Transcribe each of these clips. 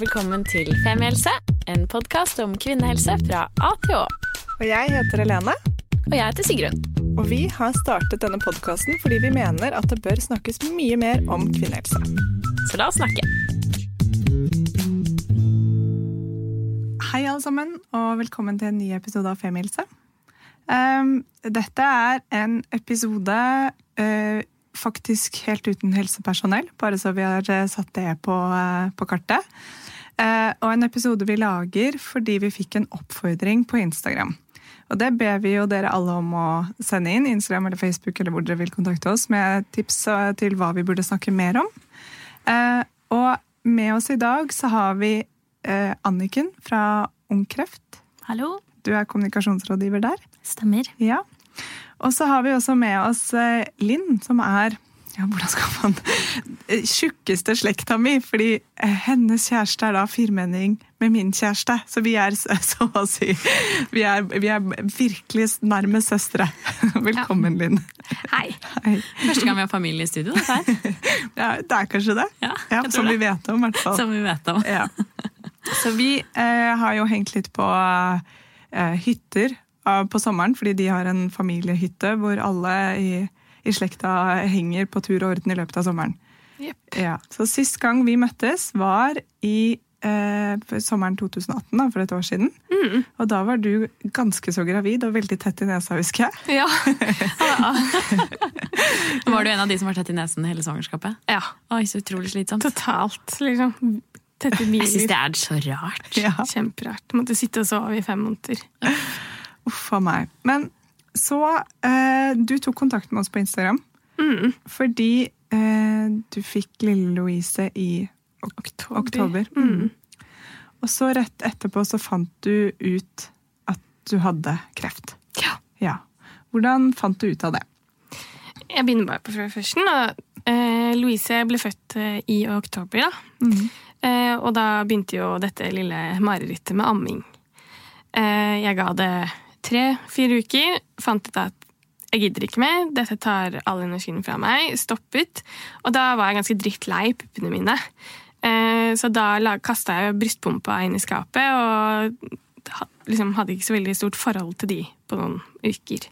Og velkommen til Femihelse, en podkast om kvinnehelse fra A til Å. Og jeg heter Helene, Og jeg heter Sigrun. og vi har startet denne podkasten fordi vi mener at det bør snakkes mye mer om kvinnehelse. Så la oss snakke. Hei, alle sammen, og velkommen til en ny episode av Femihelse. Um, dette er en episode uh, faktisk helt uten helsepersonell, bare så vi har uh, satt det på, uh, på kartet. Uh, og en episode vi lager fordi vi fikk en oppfordring på Instagram. Og det ber vi jo dere alle om å sende inn, Instagram eller Facebook eller hvor dere vil kontakte oss med tips uh, til hva vi burde snakke mer om. Uh, og med oss i dag så har vi Anniken fra Ung Kreft. Hallo. Du er kommunikasjonsrådgiver der. Stemmer. Ja. Og så har vi også med oss eh, Linn, som er ja, hvordan skal man eh, Tjukkeste slekta mi, fordi eh, hennes kjæreste er da firmenning med min kjæreste. Så vi er så å si Vi er, vi er virkelig nærmest søstre. Velkommen, Linn. Hei. Hei. Første gang vi har familie i studio. dette her. Ja, det er kanskje det? Ja, ja som det. vi vet om, i hvert fall. Som vi vet om. Ja. Så vi eh, har jo hengt litt på eh, hytter på sommeren, fordi de har en familiehytte hvor alle i, i slekta henger på tur og orden i løpet av sommeren. Ja. Så sist gang vi møttes var i eh, sommeren 2018, da, for et år siden. Og da var du ganske så gravid og veldig tett i nesa, husker jeg. Ja. var du en av de som var tett i nesen hele svangerskapet? Ja, Oi, så utrolig slitsomt. totalt. liksom. Tette Jeg syns det er så rart. Ja. Kjemperart. Måtte sitte og sove i fem måneder. Uff a meg. Men så eh, Du tok kontakt med oss på Instagram Mm. fordi eh, du fikk lille Louise i ok oktober. Mm. Og så rett etterpå så fant du ut at du hadde kreft. Ja. Ja. Hvordan fant du ut av det? Jeg begynner bare på førsten. og, Eh, Louise ble født eh, i oktober, da. Eh, og da begynte jo dette lille marerittet med amming. Eh, jeg ga det tre-fire uker, fant ut at jeg gidder ikke mer, dette tar all energien fra meg, stoppet. Og da var jeg ganske drittlei puppene mine. Eh, så da kasta jeg brystpumpa inn i skapet, og liksom hadde ikke så veldig stort forhold til de på noen uker.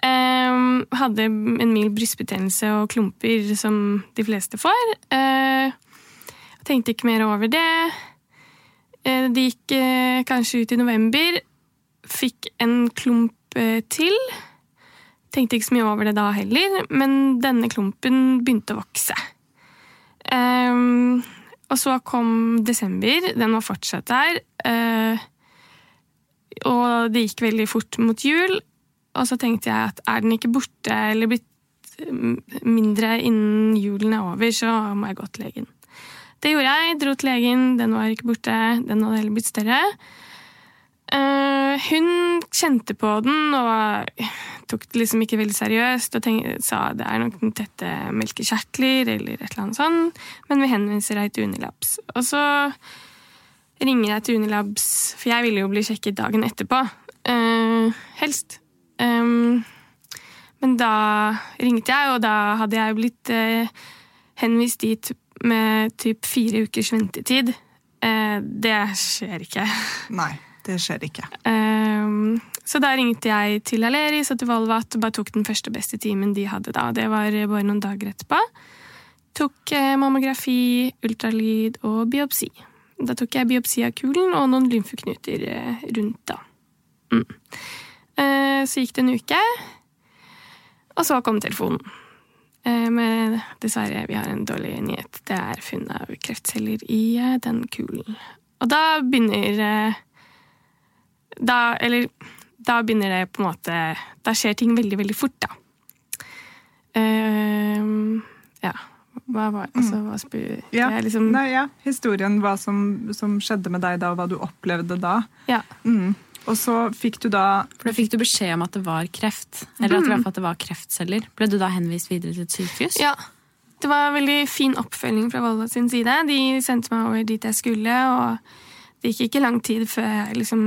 Eh, hadde en mild brystbetennelse og klumper som de fleste får. Eh, tenkte ikke mer over det. Eh, det gikk kanskje ut i november. Fikk en klump eh, til. Tenkte ikke så mye over det da heller, men denne klumpen begynte å vokse. Um, og så kom desember. Den var fortsatt der. Uh, og det gikk veldig fort mot jul. Og så tenkte jeg at er den ikke borte eller blitt mm, mindre innen julen er over, så må jeg gå til legen. Det gjorde jeg. Dro til legen. Den var ikke borte. Den hadde heller blitt større. Eh, hun kjente på den og tok det liksom ikke veldig seriøst og tenkte, sa det er nok tette melkekjertler eller et eller annet sånt, men vi henviser deg til Unilabs. Og så ringer jeg til Unilabs, for jeg ville jo bli sjekket dagen etterpå. Uh, helst. Um, men da ringte jeg, og da hadde jeg blitt uh, henvist dit med typ fire ukers ventetid. Det skjer ikke. Nei, det skjer ikke. Um, så da ringte jeg til Aleris og til Volvat og bare tok den første beste timen de hadde da. Det var bare noen dager etterpå. Tok eh, mammografi, ultralyd og biopsi. Da tok jeg biopsi av kulen og noen lymfeknuter eh, rundt da. Mm. Uh, så gikk det en uke, og så kom telefonen. Eh, Men dessverre, vi har en dårlig nyhet. Det er funn av kreftceller i eh, den kulen. Og da begynner eh, da, Eller da begynner det på en måte Da skjer ting veldig, veldig fort, da. Uh, ja. Hva var altså, hva spør, Ja. liksom, Nei, ja. Historien, hva som, som skjedde med deg da, og hva du opplevde da. ja. Mm. Og så fikk du da For da fikk du beskjed om at det var kreft. Eller at, i hvert fall at det var kreftceller. Ble du da henvist videre til et sykehus? ja. Det var en veldig fin oppfølging fra Volda sin side. De sendte meg over dit jeg skulle, og det gikk ikke lang tid før jeg liksom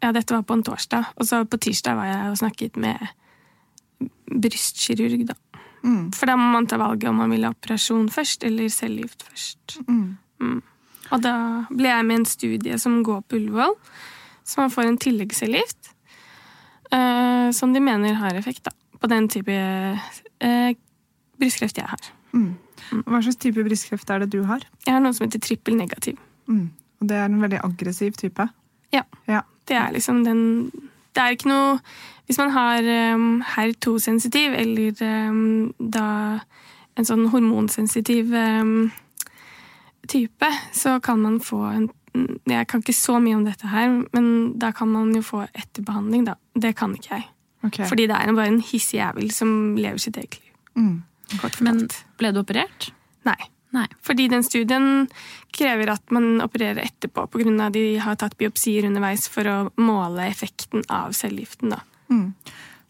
Ja, dette var på en torsdag, og så på tirsdag var jeg og snakket med brystkirurg, da. Mm. For da må man ta valget om man vil ha operasjon først eller cellegift først. Mm. Og da ble jeg med en studie som går på Ullevål, så man får en tilleggscellegift. Uh, som de mener har effekt da, på den type uh, brystkreft jeg har. Mm. Hva slags type brystkreft er det du har? Jeg har noe som heter trippel negativ. Mm. Og det er en veldig aggressiv type. Ja. Ja. Det er liksom den Det er ikke noe Hvis man har um, HER2-sensitiv, eller um, da en sånn hormonsensitiv um, type, så kan man få en Jeg kan ikke så mye om dette her, men da kan man jo få etterbehandling, da. Det kan ikke jeg. Okay. Fordi det er bare en hissig jævel som lever sitt eget liv. Mm. Kort Men ble du operert? Nei. Nei. Fordi den studien krever at man opererer etterpå pga. at de har tatt biopsier underveis for å måle effekten av cellegiften. Mm.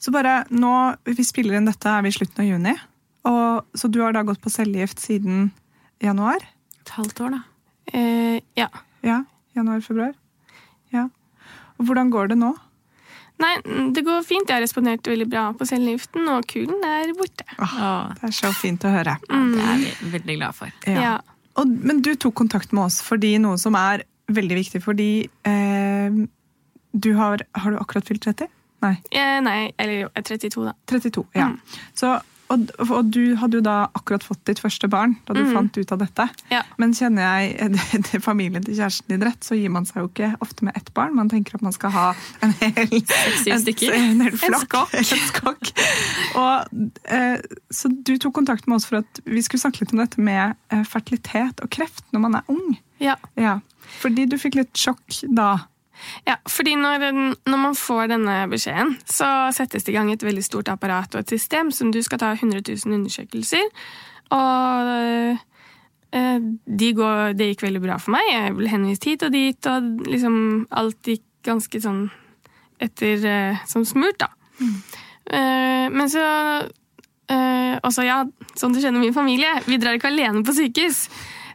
Så bare nå, Vi spiller inn dette er vi i slutten av juni. Og, så du har da gått på cellegift siden januar? Et halvt år, da. Eh, ja. Ja, januar-februar. Ja. Og hvordan går det nå? Nei, det går fint. Jeg har respondert veldig bra på cellegiften, og kulen er borte. Åh, Det er så fint å høre. det er vi veldig glad for. Ja. Og, men du tok kontakt med oss fordi noe som er veldig viktig, fordi eh, du har Har du akkurat fylt 30? Nei. Eh, nei, eller jo, jeg er 32, da. 32, ja. Mm. Så, og, og du hadde jo da akkurat fått ditt første barn da du Mm. fant ut av dette. Ja. Men kjenner jeg det, det familien til kjæresten din rett, så gir man seg jo ikke ofte med ett barn. Man tenker at man skal ha en hel, en, en hel flokk. En skokk. Og, eh, så du tok kontakt med oss for at vi skulle snakke litt om dette med eh, fertilitet og kreft når man er ung. Ja. Ja. Fordi du fikk litt sjokk da. Ja, fordi når, når man får denne beskjeden, så settes det i gang et veldig stort apparat og et system som du skal ta 100 000 undersøkelser. Og eh, de går, det gikk veldig bra for meg. Jeg ble henvist hit og dit, og liksom alt gikk ganske sånn etter eh, som smurt, da. Eh, men så også, ja, sånn du kjenner min familie, vi drar ikke alene på sykehus.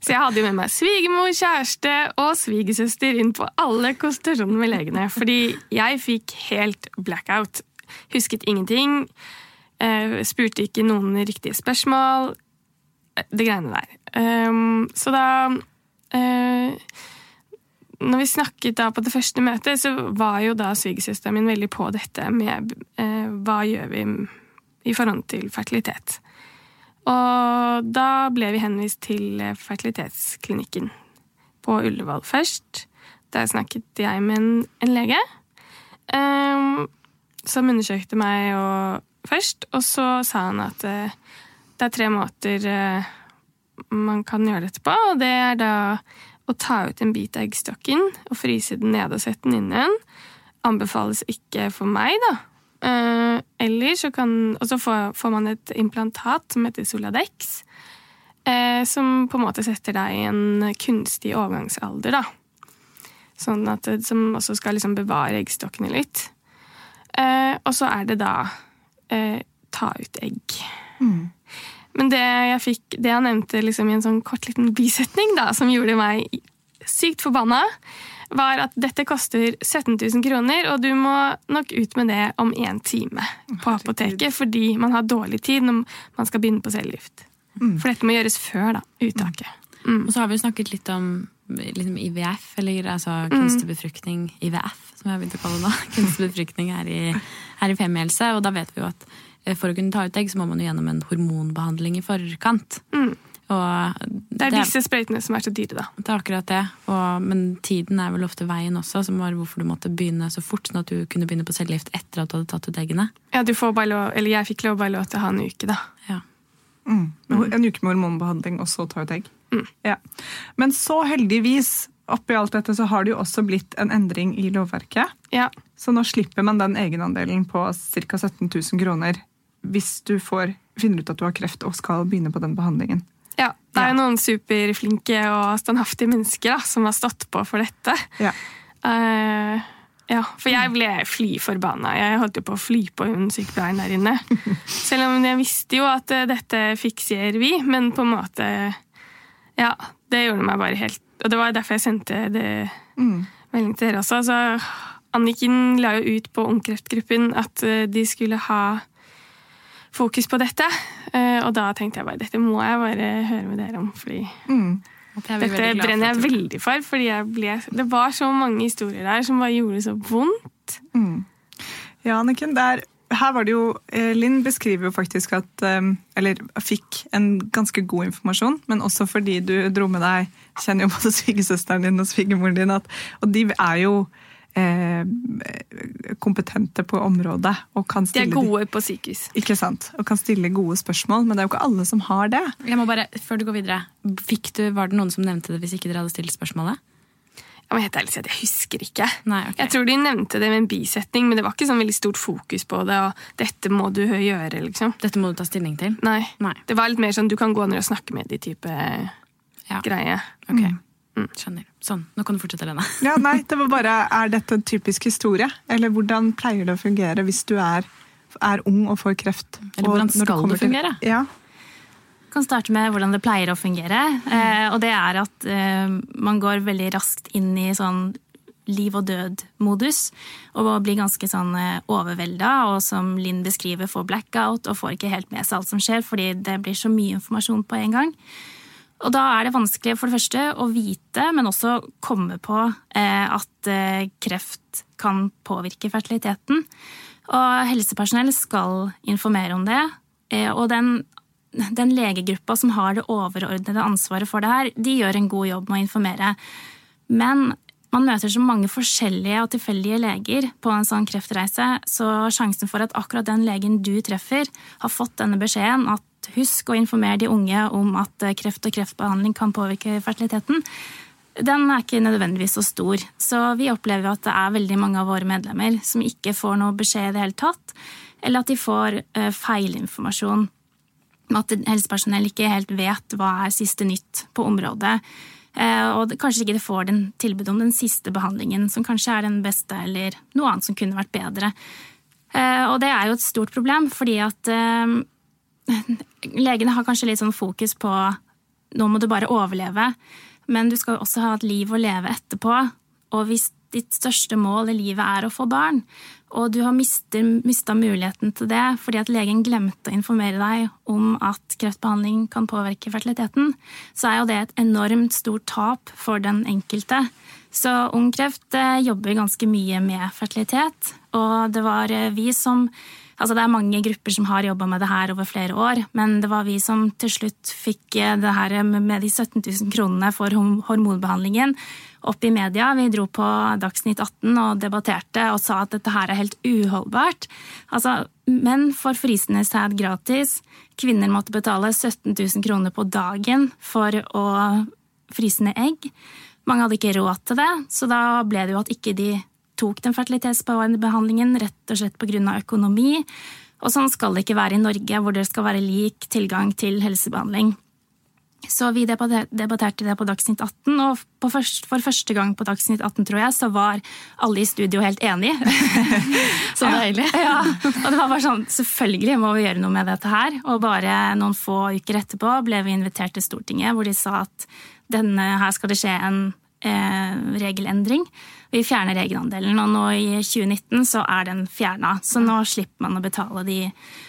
Så jeg hadde jo med meg svigermor, kjæreste og svigersøster inn på alle konsultasjonene med legene. Fordi jeg fikk helt blackout. Husket ingenting. eh, spurte ikke noen riktige spørsmål. Det greiene der. Um, så da eh, Når vi snakket da på det første møtet, så var jo da svigersøsteren min veldig på dette med eh, hva gjør vi i forhold til fertilitet. Og da ble vi henvist til eh, fertilitetsklinikken på Ullevål først. Der snakket jeg med en, en lege um, som undersøkte meg og, først. Og så sa han at uh, det er tre måter uh, man kan gjøre dette på. Og det er da å ta ut en bit av eggstokken og fryse den ned og sette den inn igjen. Anbefales ikke for meg, da. Eh, eller så kan Og så får, får man et implantat som heter Soladex. eh, som på en måte setter deg i en kunstig overgangsalder, da. Sånn at som også skal liksom bevare eggstokkene litt. Eh, og så er det da eh, ta ut egg. Men det jeg fikk, det jeg nevnte liksom i en sånn kort liten bisetning, da, som gjorde meg sykt forbanna, var at dette koster 17 000 kroner, og du må nok ut med det om én time på apoteket, fordi man har dårlig tid når man skal begynne på cellegift. For dette må gjøres før da, uttaket. Og så har vi jo snakket litt om liksom IVF, eller altså kunstig befruktning, IVF, som jeg har begynt å kalle det nå. Kunstig befruktning her i, her i Femihelse. Og da vet vi jo at eh, for å kunne ta ut egg, så må man jo gjennom en hormonbehandling i forkant. Mm. Og Det er disse sprøytene som er så dyre, da. Det er akkurat det. Og, men tiden er vel ofte veien også, som var hvorfor du måtte begynne så fort, sånn at du kunne begynne på cellegift etter at du hadde tatt ut eggene. Ja, du får bare lov, eller jeg fikk lov bare lov til å ha en uke, da. Ja. Mm. En uke med hormonbehandling, og så ta ut egg. Ja. Men så heldigvis, oppi alt dette, så har det jo også blitt en endring i lovverket. Ja. Så nå slipper man den egenandelen på ca. 17 000 kroner hvis du får, finner ut at du har kreft og skal begynne på den behandlingen. Ja, det er jo noen superflinke og standhaftige mennesker da, som har stått på for dette. Ja. Uh, ja, for jeg ble fly forbanna. Jeg holdt jo på å fly på hun sykepleieren der inne. Selv om jeg visste jo at eh, dette fikser vi, men på en måte Ja, det gjorde meg bare helt Og det var derfor jeg sendte det melding til dere også. Så Anniken la jo ut på Ungkreftgruppen at eh, de skulle ha fokus på dette. Eh, Og da tenkte jeg bare dette må jeg bare høre med dere om, fordi er dette brenner jeg veldig for. fordi jeg ble, Det var så mange historier der som bare gjorde det så vondt. Ja, Anniken, der, her var det jo eh, Linn beskriver jo faktisk at eh, Eller fikk en ganske god informasjon, men også fordi du dro med deg Kjenner jo både svigersøsteren din og svigermoren din, at, og de er jo kompetente på området og kan De stille er gode på sykehus. Ikke sant? Og kan stille gode spørsmål, men det er jo ikke alle som har det. Jeg må bare, før du går videre, fikk du, Var det noen som nevnte det hvis ikke dere hadde stilt spørsmålet? Jeg må helt ærlig si at jeg husker ikke. Nei, okay. Jeg tror de nevnte det med en bisetning, men det var ikke sånn veldig stort fokus på det. og dette må du gjøre, liksom. Dette må du ta stilling til. Nei. Nei. Det var litt mer sånn du kan gå ned og snakke med de-type Ja. greie. Ok, skjønner. Sånn, nå kan du fortsette, Lene. Ja, nei, det var bare, Er dette en typisk historie? Eller hvordan pleier det å fungere hvis du er, er ung og får kreft? Eller hvordan skal det det til- fungere? Ja, kan starte med hvordan det pleier å fungere. Eh, og det er at eh, man går veldig raskt inn i sånn liv og død-modus. Og blir ganske sånn eh, overvelda, og som Linn beskriver, får blackout og får ikke helt med seg alt som skjer, fordi det blir så mye informasjon på en gang. Og da er det vanskelig for det første å vite, men også komme på eh, at eh, kreft kan påvirke fertiliteten. Og helsepersonell skal informere om det. Eh, og den, den legegruppa som har det overordnede ansvaret for det her, de gjør en god jobb med å informere. Men man møter så mange forskjellige og tilfeldige leger på en sånn kreftreise, så sjansen for at akkurat den legen du treffer, har fått denne beskjeden at husk å informere de unge om at eh, kreft og kreftbehandling kan påvirke fertiliteten, den er ikke nødvendigvis så stor. Så vi opplever at det er veldig mange av våre medlemmer som ikke får noe beskjed i det hele tatt, eller at de får eh, feilinformasjon. At helsepersonell ikke helt vet hva er siste nytt på området. Eh, Og kanskje ikke de får den tilbud om den siste behandlingen, som kanskje er den beste, eller noe annet som kunne vært bedre. Og det er jo et stort problem, fordi at legene har kanskje litt sånn fokus på nå må du bare overleve, men du skal også ha et liv å leve etterpå. Og hvis ditt største mål i livet er å få barn, og du har mista muligheten til det fordi at legen glemte å informere deg om at kreftbehandling kan påvirke fertiliteten, så er jo det et enormt stort tap for den enkelte. Så Ung Kreft eh, jobber ganske mye med fertilitet, og det var eh, vi som Altså Det er mange grupper som har jobba med det her over flere år, men det var vi som til slutt fikk eh, det her med de 17 000 kronene for hormonbehandlingen opp i media. Vi dro på Dagsnytt 18 og debatterte og sa at dette her er helt uholdbart. Altså, Menn får frysende sæd gratis. Kvinner måtte betale 17 000 kroner på dagen for å fryse ned egg. Mange hadde ikke råd til det, så da ble det jo at ikke de tok den fertilitetsbehandlingen rett og slett pga. økonomi. Og sånn skal det ikke være i Norge, hvor det skal være lik tilgang til helsebehandling. Så vi debatterte det på Dagsnytt 18, og på først, for første gang på Dagsnytt 18, tror jeg, så var alle i studio helt enige. Så deilig. Ja, og det var bare sånn, selvfølgelig må vi gjøre noe med dette her. Og bare noen få uker etterpå ble vi invitert til Stortinget, hvor de sa at denne, her skal det skje en eh, regelendring. Vi fjerner egenandelen, og nå i 2019 så er den fjerna. Så nå slipper man å betale de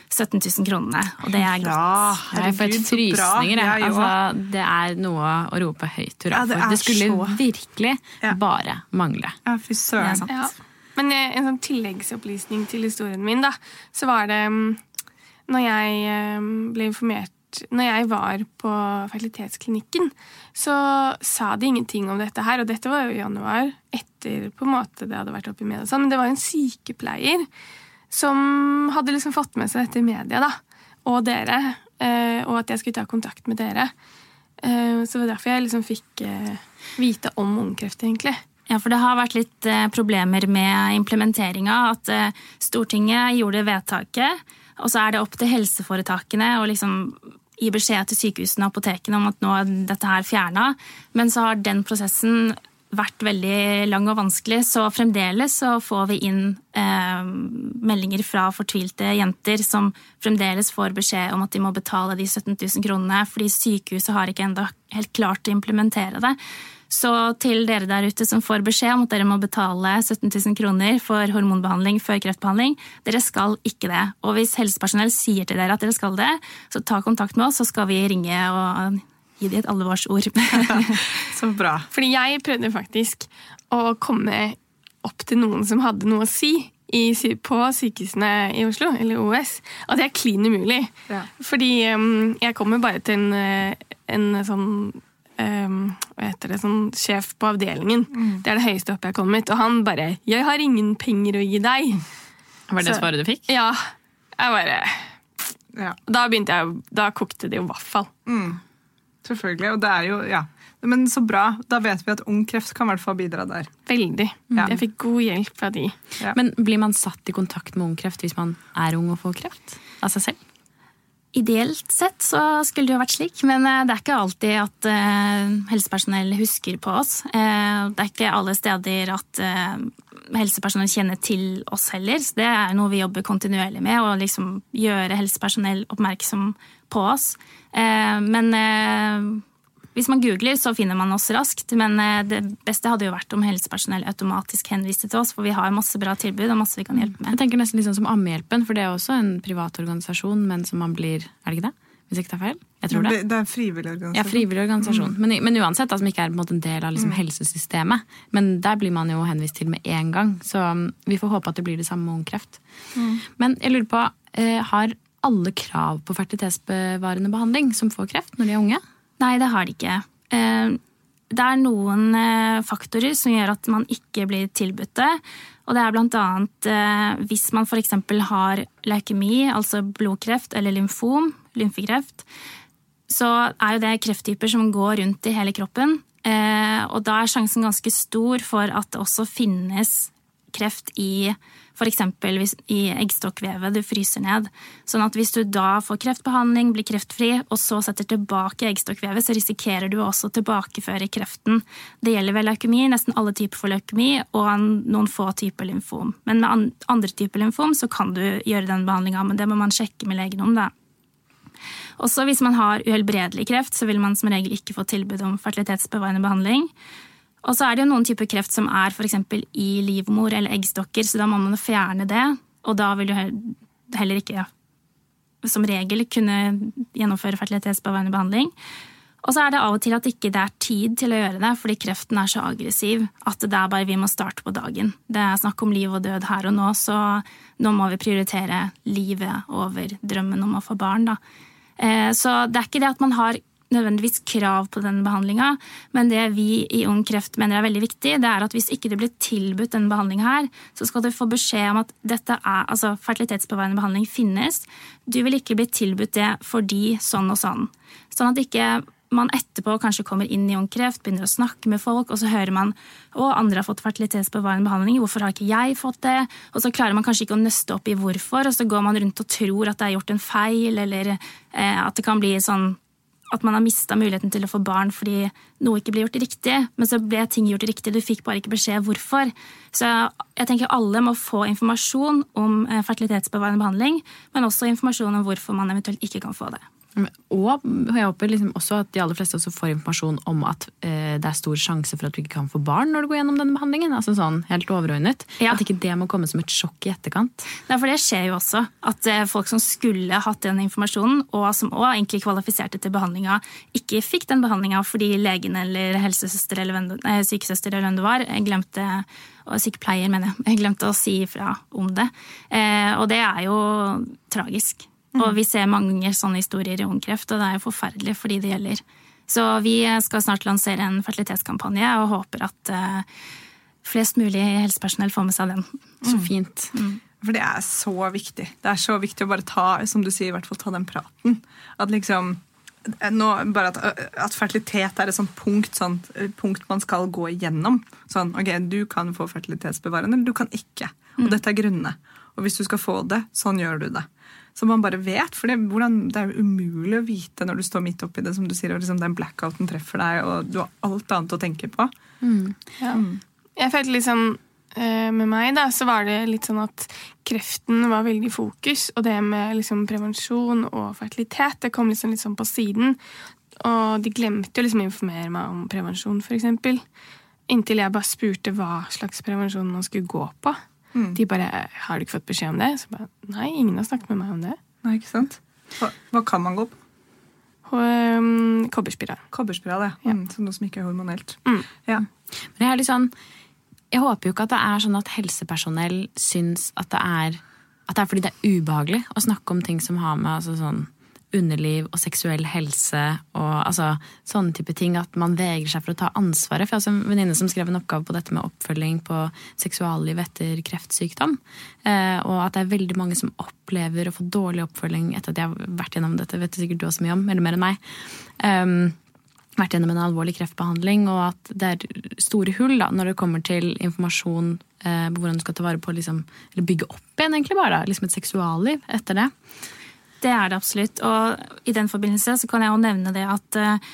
17 000 kronene, og det er godt. Ja, Jeg får frysninger. jeg. Altså, det er noe å rope høyt hurra Ja, det for. Det skulle så- virkelig Ja. bare mangle. Ja, fy søren. Ja. Men eh, en sånn tilleggsopplysning til historien min, da, så var det mm, Når jeg eh, ble informert Når jeg var på fertilitetsklinikken, så sa de ingenting om dette her. Og dette var jo i januar, etter på en måte det hadde vært oppe i media. sånn, Men det var en sykepleier som hadde liksom fått med seg dette i media, da. Og dere. eh, Og at jeg skulle ta kontakt med dere. Eh, Så det var derfor jeg liksom fikk eh, vite om ungkreft, egentlig. Ja, for det har vært litt problemer med implementeringa. At Stortinget gjorde vedtaket, og så er det opp til helseforetakene å liksom gi beskjed til sykehusene og apotekene om at nå er dette her fjerna. Men så har den prosessen vært veldig lang og vanskelig, så fremdeles så får vi inn eh, meldinger fra fortvilte jenter som fremdeles får beskjed om at de må betale de 17 000 kronene, fordi sykehuset har ikke enda helt klart å implementere det. Så til dere der ute som får beskjed om at dere må betale 17 000 kroner for hormonbehandling før kreftbehandling, dere skal ikke det. Og hvis helsepersonell sier til dere at dere skal det, så ta kontakt med oss, så skal vi ringe og gi dem et alvorsord. Så bra. Fordi jeg prøvde faktisk å komme opp til noen som hadde noe å si i, på sykehusene i Oslo, eller OS. at det er klin umulig. Ja. Fordi um, jeg kommer bare til en, eh, en sånn hva heter det, sånn sjef på avdelingen. Det er det høyeste oppe jeg har kommet. Og han bare 'Jeg har ingen penger å gi deg'. Var det Så- svaret du fikk? Ja. Jeg bare Ja. Da begynte jeg, da kokte det jo i hvert fall. Selvfølgelig. Og det er jo, ja. Men så bra. Da vet vi at Ung Kreft kan i hvert fall bidra der. Veldig. Ja. Jeg fikk god hjelp fra de. Ja. Men blir man satt i kontakt med Ung Kreft hvis man er ung og får kreft? Av seg selv? Ideelt sett så skulle det jo vært slik, men eh, det er ikke alltid at eh, helsepersonell husker på oss. Eh, det er ikke alle steder at helsepersonell kjenner til oss heller. Så det er noe vi jobber kontinuerlig med, å liksom gjøre helsepersonell oppmerksom på oss. Men hvis man googler, så finner man oss raskt. Men eh, det beste hadde jo vært om helsepersonell automatisk henviste til oss, for vi har masse bra tilbud og masse vi kan hjelpe med. Jeg tenker nesten litt sånn som Ammehjelpen, for det er også en privat organisasjon, men som man blir Er det ikke det? Hvis ikke det er feil? Jeg tror det. Det, det er en frivillig organisasjon. Ja, frivillig organisasjon. Men, men uansett, som som ikke er en, en del av liksom, helsesystemet. Men der blir man jo henvist til med en gang. Så um, vi får håpe at det blir det samme med ungkreft. Men jeg lurer på, eh, har alle krav på fertilitetsbevarende behandling som får kreft når de er unge? Nei, det har de ikke. Eh, Det er noen eh, faktorer som gjør at man ikke blir tilbudt det. Og det er annet eh, hvis man f.eks. har leukemi, altså blodkreft, eller lymfom, lymfekreft, så er jo det krefttyper som går rundt i hele kroppen. Og da er sjansen ganske stor for at det også finnes kreft i f.eks. i eggstokkvevet du fryser ned. Sånn at hvis du da får kreftbehandling, blir kreftfri, og så setter tilbake eggstokkvevet, så risikerer du også å tilbakeføre kreften. Det gjelder ved leukemi, nesten alle typer for leukemi, og noen få typer lymfom. Men med andre typer lymfom så kan du gjøre den behandlinga, men det må man sjekke med legen om, da. Også hvis man har uhelbredelig kreft, så vil man som regel ikke få tilbud om fertilitetsbevarende behandling. Og så er det jo noen typer kreft som er f.eks. i livmor eller eggstokker, så da må man fjerne det. Og da vil du heller ikke som regel kunne gjennomføre fertilitetsbevarende behandling. Og så er det av og til at ikke det er tid til å gjøre det, fordi kreften er så aggressiv at det er bare vi må starte på dagen. Det er snakk om liv og død her og nå, så nå må vi prioritere livet over drømmen om å få barn. Da. Eh, Så det er ikke det at man har nødvendigvis krav på den behandlinga, men det vi i Ung Kreft mener er veldig viktig, det er at hvis ikke det blir tilbudt denne behandlinga her, så skal du få beskjed om at dette er, altså fertilitetsbevarende behandling finnes. Du vil ikke bli tilbudt det fordi sånn og sånn. Sånn at ikke man etterpå kanskje kommer inn i Ung Kreft, begynner å snakke med folk, og så hører man å, andre har fått fertilitetsbevarende behandling, hvorfor har ikke jeg fått det? Og så klarer man kanskje ikke å nøste opp i hvorfor, og så går man rundt og tror at det er gjort en feil, eller eh, at det kan bli sånn at man har mista muligheten til å få barn fordi noe ikke blir gjort riktig. Men så ble ting gjort riktig, du fikk bare ikke beskjed hvorfor. Så jeg tenker alle må få informasjon om eh, fertilitetsbevarende behandling, men også informasjon om hvorfor man eventuelt ikke kan få det. Og jeg håper liksom også at de aller fleste også får informasjon om at eh, det er stor sjanse for at du ikke kan få barn når du går gjennom denne behandlingen. Altså sånn helt overordnet. Ja. At ikke det må komme som et sjokk i etterkant. Nei, for det skjer jo også. At eh, folk som skulle hatt den informasjonen, og som også egentlig kvalifiserte til behandlinga, ikke fikk den behandlinga fordi legen eller helsesøster eller venn, eh, sykesøster eller hvem det var, eh, glemte og sykepleier, mener jeg. Jeg glemte å si ifra om det. Eh, og det er jo tragisk. Og vi ser mange sånne historier i Ungkreft, og det er jo forferdelig for de det gjelder. Så vi skal snart lansere en fertilitetskampanje og håper at eh, flest mulig helsepersonell får med seg den. Så fint. For det er så viktig. Det er så viktig å bare ta som du sier, i hvert fall ta den praten. At liksom nå, bare at, at fertilitet er et sånt punkt, sånt punkt man skal gå igjennom. Sånn, ok, Du kan få fertilitetsbevarende, eller du kan ikke. Og dette er grunnene. Og hvis du skal få det, sånn gjør du det. Som man bare vet. For det, hvordan, det er jo umulig å vite når du står midt oppi det, som du sier, og liksom den blackouten treffer deg, og du har alt annet å tenke på. Ja. Jeg følte liksom eh, Med meg da, så var det litt sånn at kreften var veldig i fokus, og det med liksom prevensjon og fertilitet det kom liksom litt sånn på siden. Og de glemte liksom å informere meg om prevensjon, f.eks. Inntil jeg bare spurte hva slags prevensjon man skulle gå på. De bare 'Har du ikke fått beskjed om det?' Så bare Nei, ingen har snakket med meg om det. Nei, ikke sant? Hva, hva kan man gå på? Um, kobberspiral. Kobberspiral, ja. Mm, så noe som ikke er hormonelt. Mm. Ja. Men jeg er litt sånn Jeg håper jo ikke at det er sånn at helsepersonell syns at det er At det er fordi det er ubehagelig å snakke om ting som har med altså sånn underliv og seksuell helse og altså sånne type ting. At man vegrer seg for å ta ansvaret. For jeg har en venninne som skrev en oppgave på dette med oppfølging på seksualliv etter kreftsykdom. Eh, og at det er veldig mange som opplever å få dårlig oppfølging etter at de har vært gjennom dette. vet du sikkert du også mye om, eller mer enn meg. Um, vært gjennom en alvorlig kreftbehandling, og at det er store hull da, når det kommer til informasjon eh, på hvordan du skal ta vare på liksom, Eller bygge opp igjen, egentlig bare. da, liksom Et seksualliv etter det. Det er det absolutt. Og i den forbindelse så kan jeg jo nevne det at eh,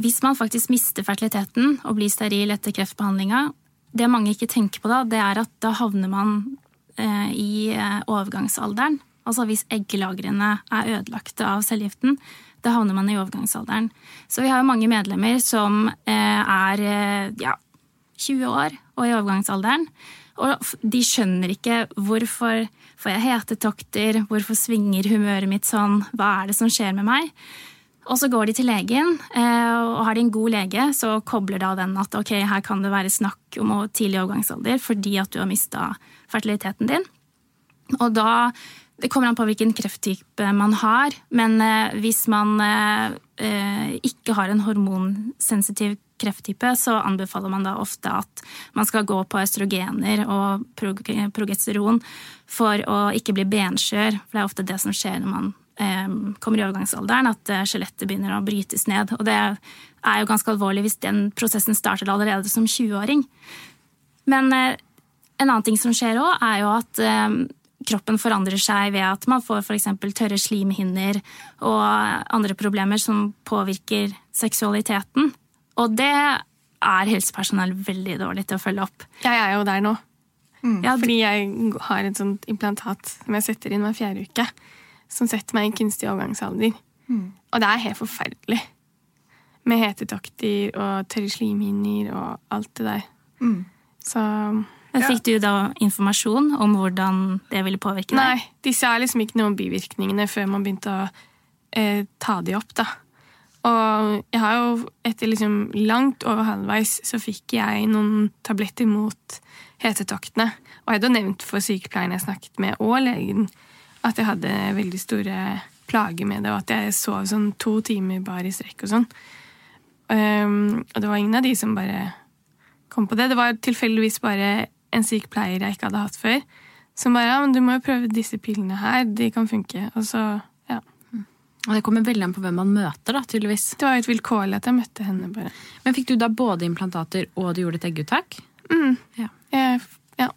hvis man faktisk mister fertiliteten og blir steril etter kreftbehandlinga, det mange ikke tenker på da, det er at da havner man eh, i eh, overgangsalderen. Altså hvis egglagrene er ødelagte av cellegiften, da havner man i overgangsalderen. Så vi har jo mange medlemmer som er ja, 20 år og i overgangsalderen. Og de skjønner ikke hvorfor får jeg hetetokter, hvorfor svinger humøret mitt sånn, hva er det som skjer med meg? Og så går de til legen, eh, og har de en god lege, så kobler da den at ok, her kan det være snakk om tidlig overgangsalder fordi at du har mista fertiliteten din. Og da Det kommer an på hvilken krefttype man har, men eh, hvis man eh, ikke har en hormonsensitiv krefttype, så anbefaler man da ofte at man skal gå på østrogener og prog progesteron for å ikke bli benskjør. For det er ofte det som skjer når man eh, kommer i overgangsalderen, at eh, skjelettet begynner å brytes ned. Og det er jo ganske alvorlig hvis den prosessen starter allerede som 20-åring. Men eh, en annen ting som skjer òg, er jo at eh, kroppen forandrer seg ved at man får f.eks. tørre slimhinner og andre problemer som påvirker seksualiteten. Og det er helsepersonell veldig dårlig til å følge opp. Jeg er jo der nå. Ja, Fordi jeg har et sånt implantat som jeg setter inn hver fjerde uke. Som setter meg i kunstig overgangsalder. Og det er helt forferdelig. Med hetetokter og tørre slimhinner og alt det der. Så Men Fikk du da informasjon om hvordan det ville påvirke deg? Nei, de sa liksom ikke noe om bivirkningene før man begynte å eh, ta de opp, da. Og jeg har jo, etter liksom langt over halvveis, så fikk jeg noen tabletter mot hetetoktene. Og jeg hadde jo nevnt for sykepleieren jeg snakket med, og legen, at jeg hadde veldig store plager med det, og at jeg sov sånn to timer bare i strekk og sånn. Um, og det var ingen av de som bare kom på det. Det var tilfeldigvis bare en sykepleier jeg ikke hadde hatt før, som bare ja, men du må jo prøve disse pillene her, de kan funke. Og så, ja. Og det kommer veldig an på hvem man møter, da, tydeligvis. Det var jo et vilkårlig at jeg møtte henne, bare. Men fikk du da både implantater og du gjorde et egguttak? Ja. Jeg, ja.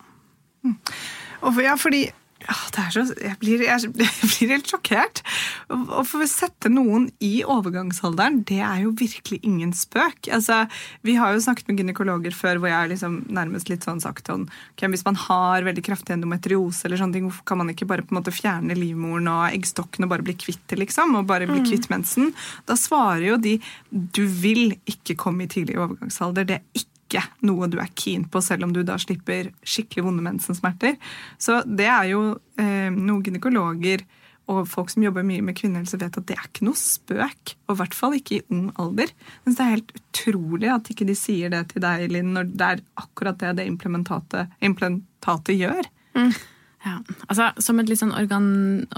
Og for, ja, fordi ja, er så, jeg, blir, jeg, jeg blir helt sjokkert. Å få sette noen i overgangsalderen, det er jo virkelig ingen spøk. Altså, vi har jo snakket med gynekologer før hvor jeg har liksom nærmest litt sånn sagt sånn okay, Hvis man har veldig kraftig endometriose, eller sånne ting, hvorfor kan man ikke bare på en måte fjerne livmoren og eggstokken og bare bli kvitt det, liksom? Og bare bli kvitt mensen? Da svarer jo de du vil ikke komme i tidlig overgangsalder. Det er ikke ikke noe du er keen på, selv om du da slipper skikkelig vonde mensensmerter. Så det er jo eh, noen gynekologer og folk som jobber mye med kvinnehelse, vet at det er ikke noe spøk. Og i hvert fall ikke i ung alder. Men det er helt utrolig at ikke de sier det til deg, Linn, når det er akkurat det det implementatet, implementatet gjør. Ja, altså Som et litt sånn organ,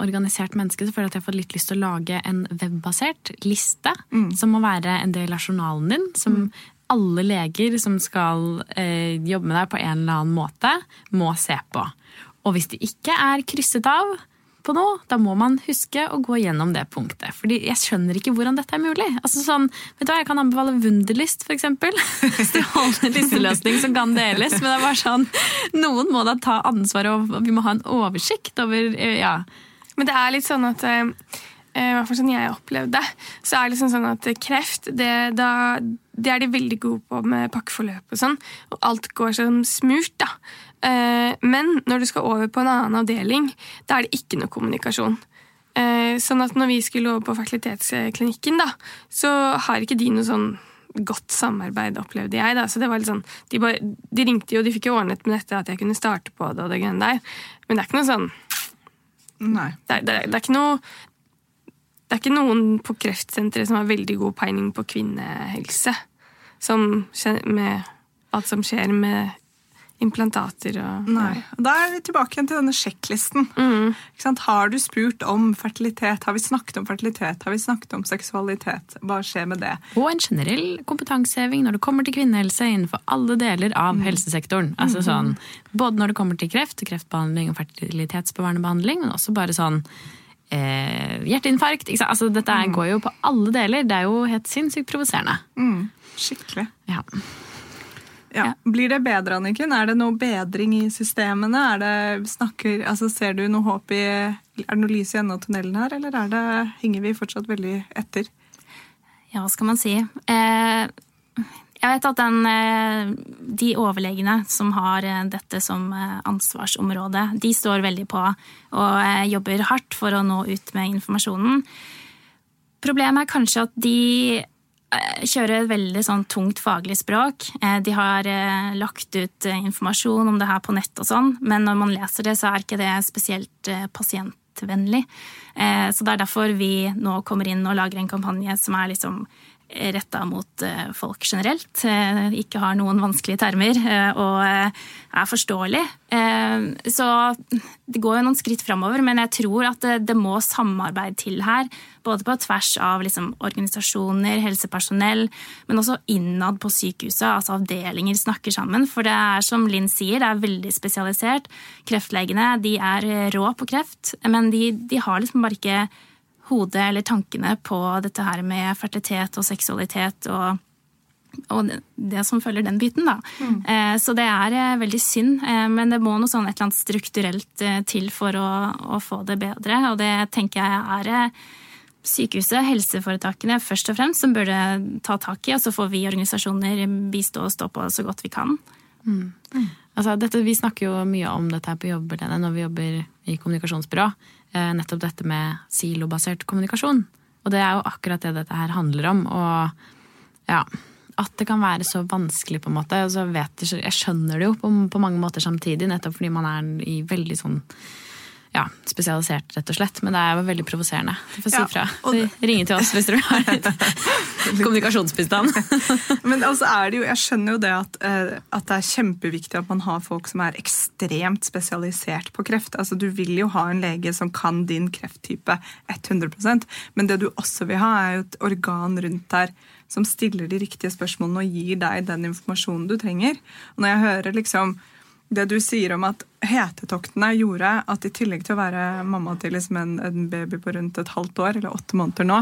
organisert menneske så føler jeg at jeg har fått litt lyst til å lage en webbasert liste som må være en del av journalen din. Som alle leger som skal eh, jobbe med deg på en eller annen måte, må se på. Og hvis det ikke er krysset av på noe, da må man huske å gå gjennom det punktet. Fordi jeg skjønner ikke hvordan dette er mulig. Altså sånn, vet du hva, Jeg kan anbefale Wunderlist, eksempel. Strålende listeløsning som kan deles. Men det er bare sånn, noen må da ta ansvar, og vi må ha en oversikt over eh, ja, Men det er litt sånn at eh, i hvert fall sånn jeg opplevde, så er det liksom sånn at kreft det, da, det er de veldig gode på med pakkeforløp og sånn. Og alt går som smurt, da. Eh, men når du skal over på en annen avdeling, da er det ikke noe kommunikasjon. Eh, sånn at når vi skulle over på fertilitetsklinikken, da, så har ikke de noe sånn godt samarbeid, opplevde jeg. da, så det var litt sånn, De, bare, de ringte jo, de fikk jo ordnet med dette at jeg kunne starte på det, og det greiene der. Men det er ikke noe sånn Nei. det, er- det, er- det er ikke noe det er ikke noen på kreftsenteret som har veldig god peiling på kvinnehelse. Som med alt som skjer med implantater og Nei. Da er vi tilbake igjen til denne sjekklisten. Mm. Ikke sant? Har du spurt om fertilitet? Har vi snakket om fertilitet? Har vi snakket om seksualitet? Hva skjer med det? Og en generell kompetanseheving når det kommer til kvinnehelse innenfor alle deler av helsesektoren. Altså sånn, både når det kommer til kreft, kreftbehandling og fertilitetsbevarende behandling, men også bare sånn eh, hjerteinfarkt. Altså, dette mm. går jo på alle deler. Det er jo helt sinnssykt provoserende. Mm. Skikkelig. Ja. Ja. Blir det bedre, Anniken? Er det noe bedring i systemene? Det, snakker, altså, ser du noe håp i Er det noe lys i enden av tunnelen her, eller er det, henger vi fortsatt veldig etter? Ja, hva skal man si? Eh, jeg vet at den, eh, de overlegene som har eh, dette som eh, ansvarsområde, de står veldig på og jobber hardt for å nå ut med informasjonen. Problemet er kanskje at de kjører et veldig sånn tungt faglig språk. De har lagt ut informasjon om det her på nett og sånn, men når man leser det, så er ikke det spesielt pasientvennlig. Så det er derfor vi nå kommer inn og lager en kampanje som er liksom retta mot eh, folk generelt. eh, Ikke har noen vanskelige termer eh, og er forståelig. Så det går jo noen skritt framover, men jeg tror at det, må samarbeid til her. Både på tvers av liksom, organisasjoner, helsepersonell, men også innad på sykehuset. Altså avdelinger snakker sammen. For det er som Linn sier, det er veldig spesialisert. Kreftlegene de er rå på kreft, men de, de har liksom bare ikke hodet eller tankene på dette her med fertilitet og seksualitet og, og det- som følger den biten, da. Eh, Så det er eh, veldig synd, eh, men det må noe sånn et eller annet strukturelt til for å, å få det bedre, og det tenker jeg er eh, sykehuset, helseforetakene først og fremst, som burde ta tak i, og så får vi organisasjoner bistå og stå på så godt vi kan. Altså, dette, vi snakker jo mye om dette her på jobb når vi jobber i kommunikasjonsbyrå. Eh, nettopp dette med silobasert kommunikasjon. Og det er jo akkurat det dette her handler om. Og ja, at det kan være så vanskelig, på en måte. Vet jeg, jeg skjønner det jo på, på mange måter samtidig, nettopp fordi man er i veldig sånn ja, spesialisert, rett og slett. Men det er veldig provoserende. Du får si Ja, fra. Ringe til oss hvis dere har litt kommunikasjonsbistand. Men altså er det jo, jeg skjønner jo det at, eh, at det er kjempeviktig at man har folk som er ekstremt spesialisert på kreft. Altså Du vil jo ha en lege som kan din krefttype 100% men det du også vil ha, er jo et organ rundt der som stiller de riktige spørsmålene og gir deg den informasjonen du trenger. Og når jeg hører liksom det du sier om at hetetoktene gjorde at i tillegg til å være mamma til liksom en, en baby på rundt et halvt år, eller åtte måneder nå,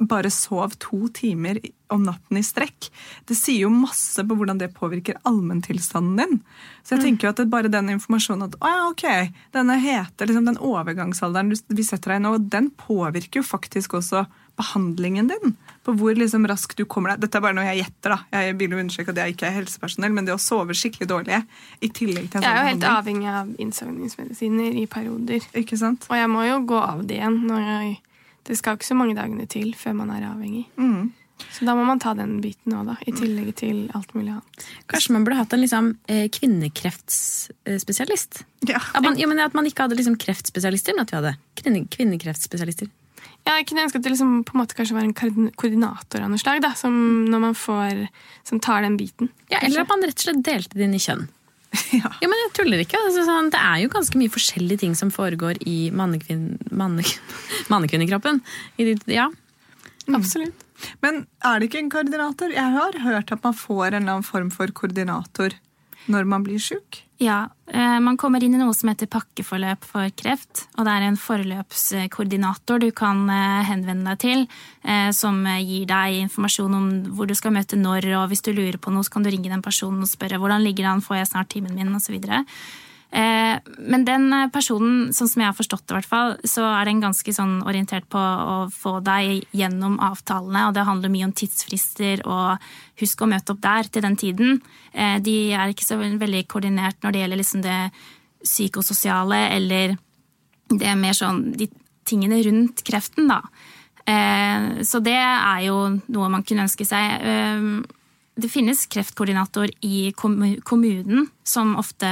bare sov to timer om natten i strekk. Det sier jo masse på hvordan det påvirker allmenntilstanden din. Så jeg tenker jo at det bare den informasjonen at ja, ok, denne hete, liksom den overgangsalderen vi setter deg i nå, den påvirker jo faktisk også behandlingen din. På hvor liksom raskt du kommer deg. Dette er bare noe jeg gjetter, da. Jeg vil jo understreke at jeg ikke er helsepersonell, men det å sove skikkelig dårlig i tillegg til en Jeg er jo sånn helt avhengig av innsovningsmedisiner i perioder. Ikke sant? Og jeg må jo gå av det igjen. Når jeg, det skal ikke så mange dagene til før man er avhengig. Mm. Så da må man ta den biten òg, da. I tillegg til alt mulig annet. Kanskje man burde hatt en liksom, eh, kvinnekreftspesialist? Ja. At man, jo, men at man ikke hadde liksom kreftspesialister, men at vi hadde kvinne, kvinnekreftspesialister. Ja, jeg kunne ønske at det liksom på en måte kanskje var en koordinator av noe slag, da. Som, når man får, som tar den biten. Ja, eller at man rett og slett delte det inn i kjønn. Ja. Ja, men jeg tuller ikke. Altså, sånn, det er jo ganske mye forskjellige ting som foregår i mannekvinn, manne, mannekvinnekroppen. I ditt- Ja. Absolutt. Men er det ikke en koordinator? Jeg har hørt at man får en eller annen form for koordinator når man blir sjuk. Ja, eh, man kommer inn i noe som heter pakkeforløp for kreft, og det er en forløpskoordinator du kan eh, henvende deg til, eh, som gir deg informasjon om hvor du skal møte når, og hvis du lurer på noe, så kan du ringe den personen og spørre hvordan ligger det an, får jeg snart timen min, osv. Eh, men den personen, sånn som jeg har forstått det, hvert så er den ganske sånn orientert på å få deg gjennom avtalene. Og det handler mye om tidsfrister og husk å møte opp der til den tiden. Eh, de er ikke så veldig koordinert når det gjelder liksom det psykososiale eller det mer sånn de tingene rundt kreften, da. Eh, så det er jo noe man kunne ønske seg. Det finnes kreftkoordinator i kommunen som ofte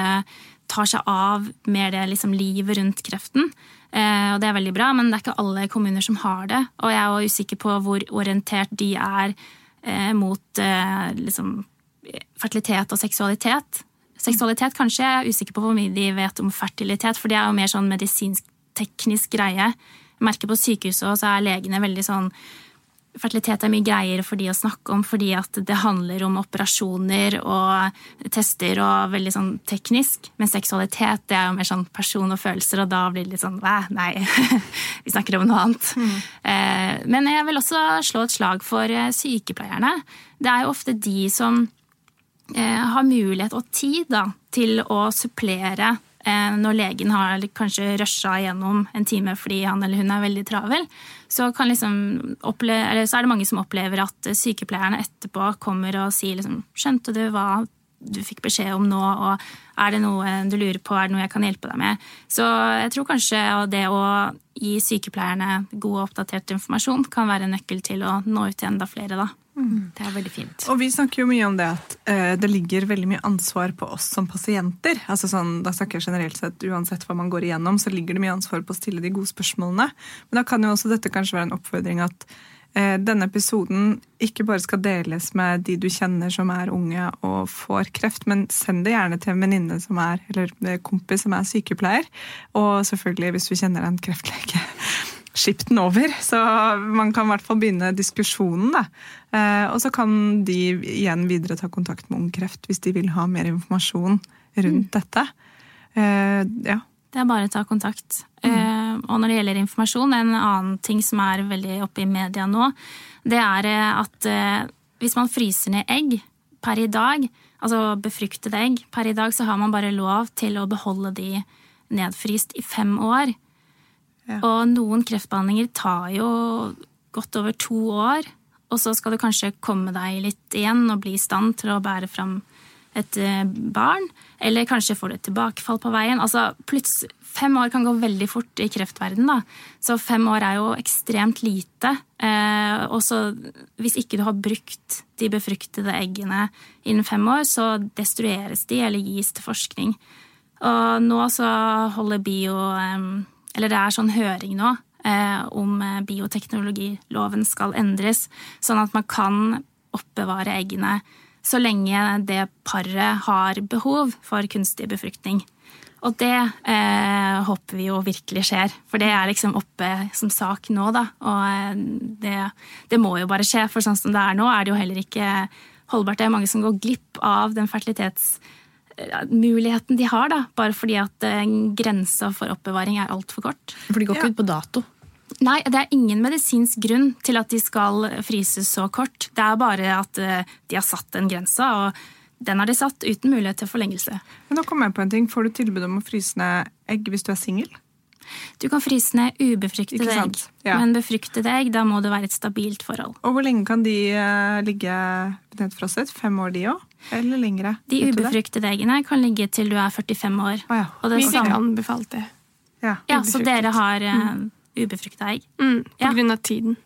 tar seg av mer det liksom livet rundt kreften. Eh, og det er veldig bra, men det er ikke alle kommuner som har det. Og jeg er også usikker på hvor orientert de er eh, mot eh, liksom, fertilitet og seksualitet. Seksualitet kanskje, jeg er usikker på hvor mye de vet om fertilitet, for det er jo mer sånn medisinsk-teknisk greie. Jeg merker på sykehuset så er legene veldig sånn fertilitet er mye greiere for de å snakke om fordi at det handler om operasjoner og tester og veldig sånn teknisk. Men seksualitet det er jo mer sånn person og følelser, og da blir det litt sånn nei, vi snakker om noe annet. Mm. Eh, men jeg vil også slå et slag for eh, sykepleierne. Det er jo ofte de som eh, har mulighet og tid da, til å supplere når legen har kanskje rusha gjennom en time fordi han eller hun er veldig travel så, liksom oppleve, så, er det mange som opplever at sykepleierne etterpå kommer og sier liksom, 'Skjønte du hva du fikk beskjed om nå, og er det noe du lurer på, er det noe jeg kan hjelpe deg med?' Så jeg tror kanskje det å gi sykepleierne god og oppdatert informasjon kan være en nøkkel til å nå ut til enda flere, da. Mm. Det er veldig fint. Og vi snakker jo mye om det at uh, det ligger veldig mye ansvar på oss som pasienter. Altså sånn, da snakker jeg generelt sett, Uansett hva man går igjennom, så ligger det mye ansvar på å stille de gode spørsmålene. Men da kan jo også dette kanskje være en oppfordring at uh, denne episoden ikke bare skal deles med de du kjenner som er unge og får kreft, men send det gjerne til en venninne som er, eller kompis som er sykepleier. Og selvfølgelig hvis du kjenner en kreftlege skip den over. Så man kan i hvert fall begynne diskusjonen. Da. Eh, og så kan de igjen videre ta kontakt med Ung Kreft hvis de vil ha mer informasjon rundt mm. dette. Eh, ja. Det er bare å ta kontakt. Mm. Eh, og når det gjelder informasjon, en annen ting som er veldig oppe i media nå, det er at hvis man fryser ned egg per i dag, altså befruktede egg per i dag, så har man bare lov til å beholde de nedfryst i fem år. Og noen kreftbehandlinger tar jo godt over to år. Og så skal du kanskje komme deg litt igjen og bli i stand til å bære fram et eh, barn. Eller kanskje får du et tilbakefall på veien. Altså, Fem år kan gå veldig fort i kreftverdenen. Så fem år er jo ekstremt lite. Eh, og så hvis ikke du har brukt de befruktede eggene innen fem år, så destrueres de eller gis til forskning. Og nå så holder bio eh, eller det er sånn høring nå eh, om eh, bioteknologiloven skal endres, sånn at man kan oppbevare eggene så lenge det paret har behov for kunstig befruktning. Og det eh, håper vi jo virkelig skjer, for det er liksom oppe som sak nå, da. Og eh, det, det, må jo bare skje, for sånn som det er nå, er det jo heller ikke holdbart. Det er mange som går glipp av den fertilitets muligheten de har, da, bare fordi at eh, grensa for oppbevaring er altfor kort. For de går ikke ja. ut på dato? Nei, det er ingen medisinsk grunn til at de skal fryses så kort. Det er bare at eh, de har satt den grensa, og den har de satt uten mulighet til forlengelse. Men nå kommer jeg på en ting. Får du tilbud om å fryse ned egg hvis du er singel? Du kan fryse ned ubefruktede egg, ja. men befruktede egg, da må det være et stabilt forhold. Og hvor lenge kan de ligge nedfrosset? Fem år, de òg? Eller lengre? De ubefruktede eggene kan ligge til du er 45 år. Oh, ja. Og det Vi fikk anbefalt det. Ja, ja Så dere har uh, mm. ubefrukta egg? Mm, på grunn av tiden.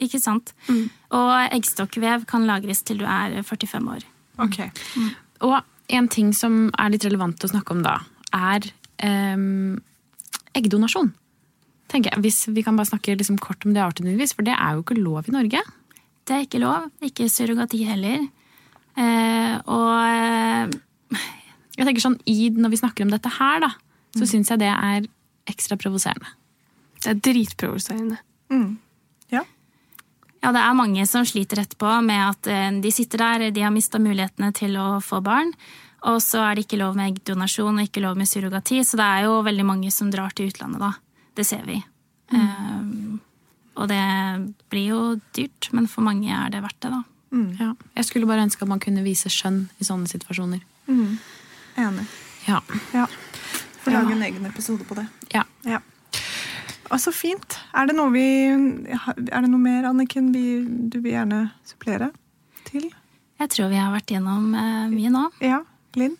Ikke sant. Mm. Og eggstokkvev kan lagres til du er 45 år. Ok. Mm. Og en ting som er litt relevant å snakke om da, er um, eggdonasjon. tenker jeg. Hvis vi kan bare snakke liksom kort om det avslutningsvis, for det er jo ikke lov i Norge. Det er ikke lov. Ikke surrogati heller. Eh, og eh, jeg tenker sånn, i, Når vi snakker om dette her, da, så mm. syns jeg det er ekstra provoserende. Det er dritprovoserende. Mm. Ja. Ja, det er mange som sliter etterpå med at eh, de sitter der, de har mista mulighetene til å få barn. Og så er det ikke lov med eggdonasjon og ikke lov med surrogati, så det er jo veldig mange som drar til utlandet da. Det ser vi. Mm. Um, og det blir jo dyrt, men for mange er det verdt det, da. Mm. Ja. Jeg skulle bare ønske at man kunne vise skjønn i sånne situasjoner. Mm. Enig. Ja. ja. Får lage en egen episode på det. Ja. Ja. Og så fint. Er det noe vi Er det noe mer, Anniken, vi, du vil gjerne supplere til? Jeg tror vi har vært gjennom eh, mye nå. Ja, Linn?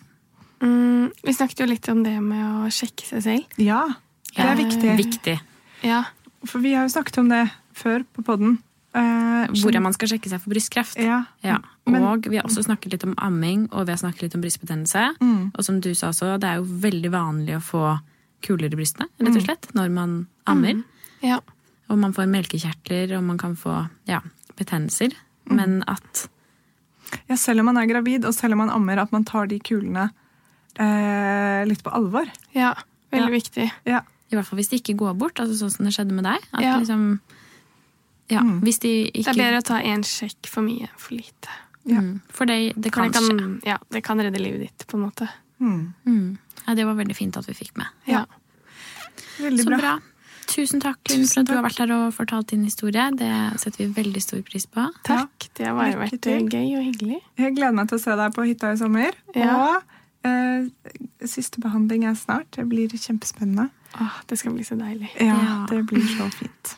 Mm, vi snakket jo litt om det med å sjekke seg selv. Ja, det er viktig. Viktig. Ja. For vi har jo snakket om det før på podden. Eh, Hvordan man skal sjekke seg for brystkreft. Ja. Ja. Men- Og vi har også snakket litt om amming, og vi har snakket litt om brystbetennelse. Mm. Og som du sa også, det er jo veldig vanlig å få kuler i brystene, rett Mm. og slett, når man ammer. ja. Og man får melkekjertler, og man kan få ja, betennelser. Mm. Men at ja, selv om man er gravid, og selv om man ammer, at man tar de kulene eh, litt på alvor. ja. Veldig viktig. Ja. I hvert fall hvis de ikke går bort, altså sånn som det skjedde med deg. At Ja. liksom Ja, Mm. hvis de ikke Det er bedre å ta én sjekk for mye enn for lite. Ja. For det, det kan, skje. ja, det kan redde livet ditt, på en måte. Mm. Mm. Ja, det var veldig fint at vi fikk med. Ja. Veldig Så bra. bra. Tusen takk, Tusen for at du har vært her og fortalt din historie. Det setter vi veldig stor pris på. Takk. Det har bare vært gøy og hyggelig. Jeg gleder meg til å se deg på hytta i sommer. Ja. Og eh, siste behandling er snart. Det blir kjempespennende. Åh, det skal bli så deilig. Ja, Ja. det blir så fint.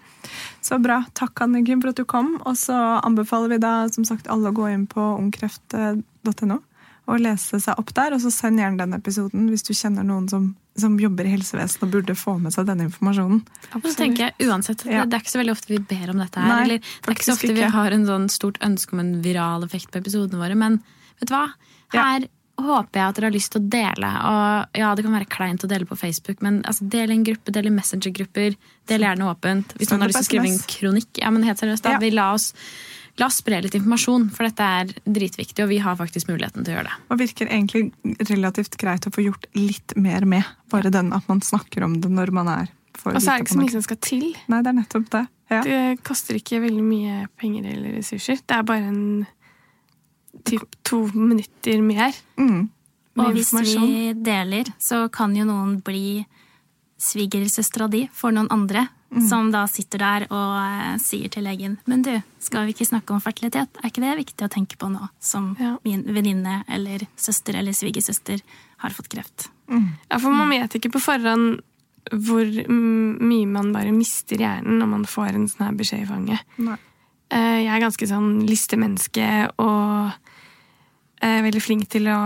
Så bra. Takk, Anniken, for at du kom. Og så anbefaler vi da som sagt alle å gå inn på ungkreft.no og lese seg opp der. Og så send gjerne den episoden hvis du kjenner noen som, som jobber i helsevesenet og burde få med seg denne informasjonen. Og så tenker jeg uansett, Ja. det, er ikke så veldig ofte vi ber om dette her. Nei, eller, det er ikke så ofte ofte vi har en sånn stort ønske om en viral effekt på episodene våre. Men vet du hva? Ja. Håper jeg at dere har lyst til å dele. Og ja, det kan være kleint å dele på Facebook, men altså, del i en gruppe, del i Messenger-grupper. Del gjerne åpent. Hvis noen har lyst til å skrive en kronikk. Ja, men helt seriøst, da. Ja. Vi la oss, la oss spre litt informasjon, for dette er dritviktig, og vi har faktisk muligheten til å gjøre det. Og virker egentlig relativt greit å få gjort litt mer med. Bare den at man snakker om det når man er for Og så er det ikke så mye som skal til. Nei, det er nettopp det. Ja. Det koster ikke veldig mye penger eller ressurser. Det er bare en typ to minutter mer. Mm. Og hvis vi deler, så kan jo noen bli svigersøstera di for noen andre. Som da sitter der og eh, sier til legen Men du, skal vi ikke snakke om fertilitet? Er ikke det viktig å tenke på nå? Som Ja. min venninne eller søster eller svigersøster har fått kreft. Ja, for man vet ikke på forhånd hvor mm, mye man bare mister hjernen når man får en sånn her beskjed i fanget. Nei. Eh, Jeg er ganske sånn listemenneske og er veldig flink til å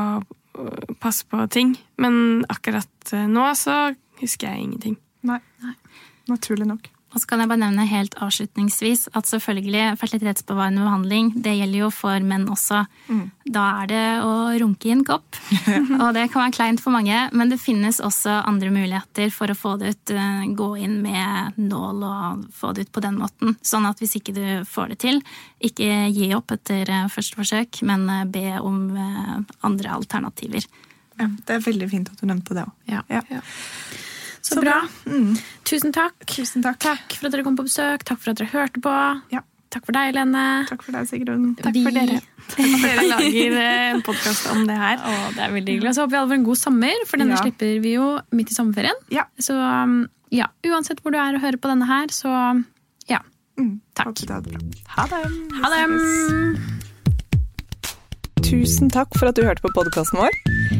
passe på ting. Men akkurat eh, nå så husker jeg ingenting. Nei. Naturlig nok. Og så kan jeg bare nevne helt avslutningsvis at selvfølgelig fertilitetsbevarende behandling det gjelder jo for menn også. Da er det å runke i en kopp. og det kan være kleint for mange, men det finnes også andre muligheter for å få det ut. eh, Gå inn med nål og få det ut på den måten. Sånn at hvis ikke du får det til, ikke gi opp etter eh, første forsøk, men eh, be om andre alternativer. Ja, det er veldig fint at du nevnte det òg. Ja. Ja. Så, Så bra. bra. Mm. Tusen takk. Tusen takk. Takk for at dere kom på besøk. Takk for at dere hørte på. Ja. Takk for deg, Lene. Takk for deg, Sigrun. Takk Vi- for dere. Dere lager eh, en podkast om det her. Å, det er veldig hyggelig. Og så håper vi alle får en god sommer, for denne Ja. slipper vi jo midt i sommerferien. Ja. Så um, ja, uansett hvor du er og hører på denne her, så ja. Mm. Takk. Håper du har det bra. Ha det. Ha det! Tusen takk for at du hørte på podkasten vår.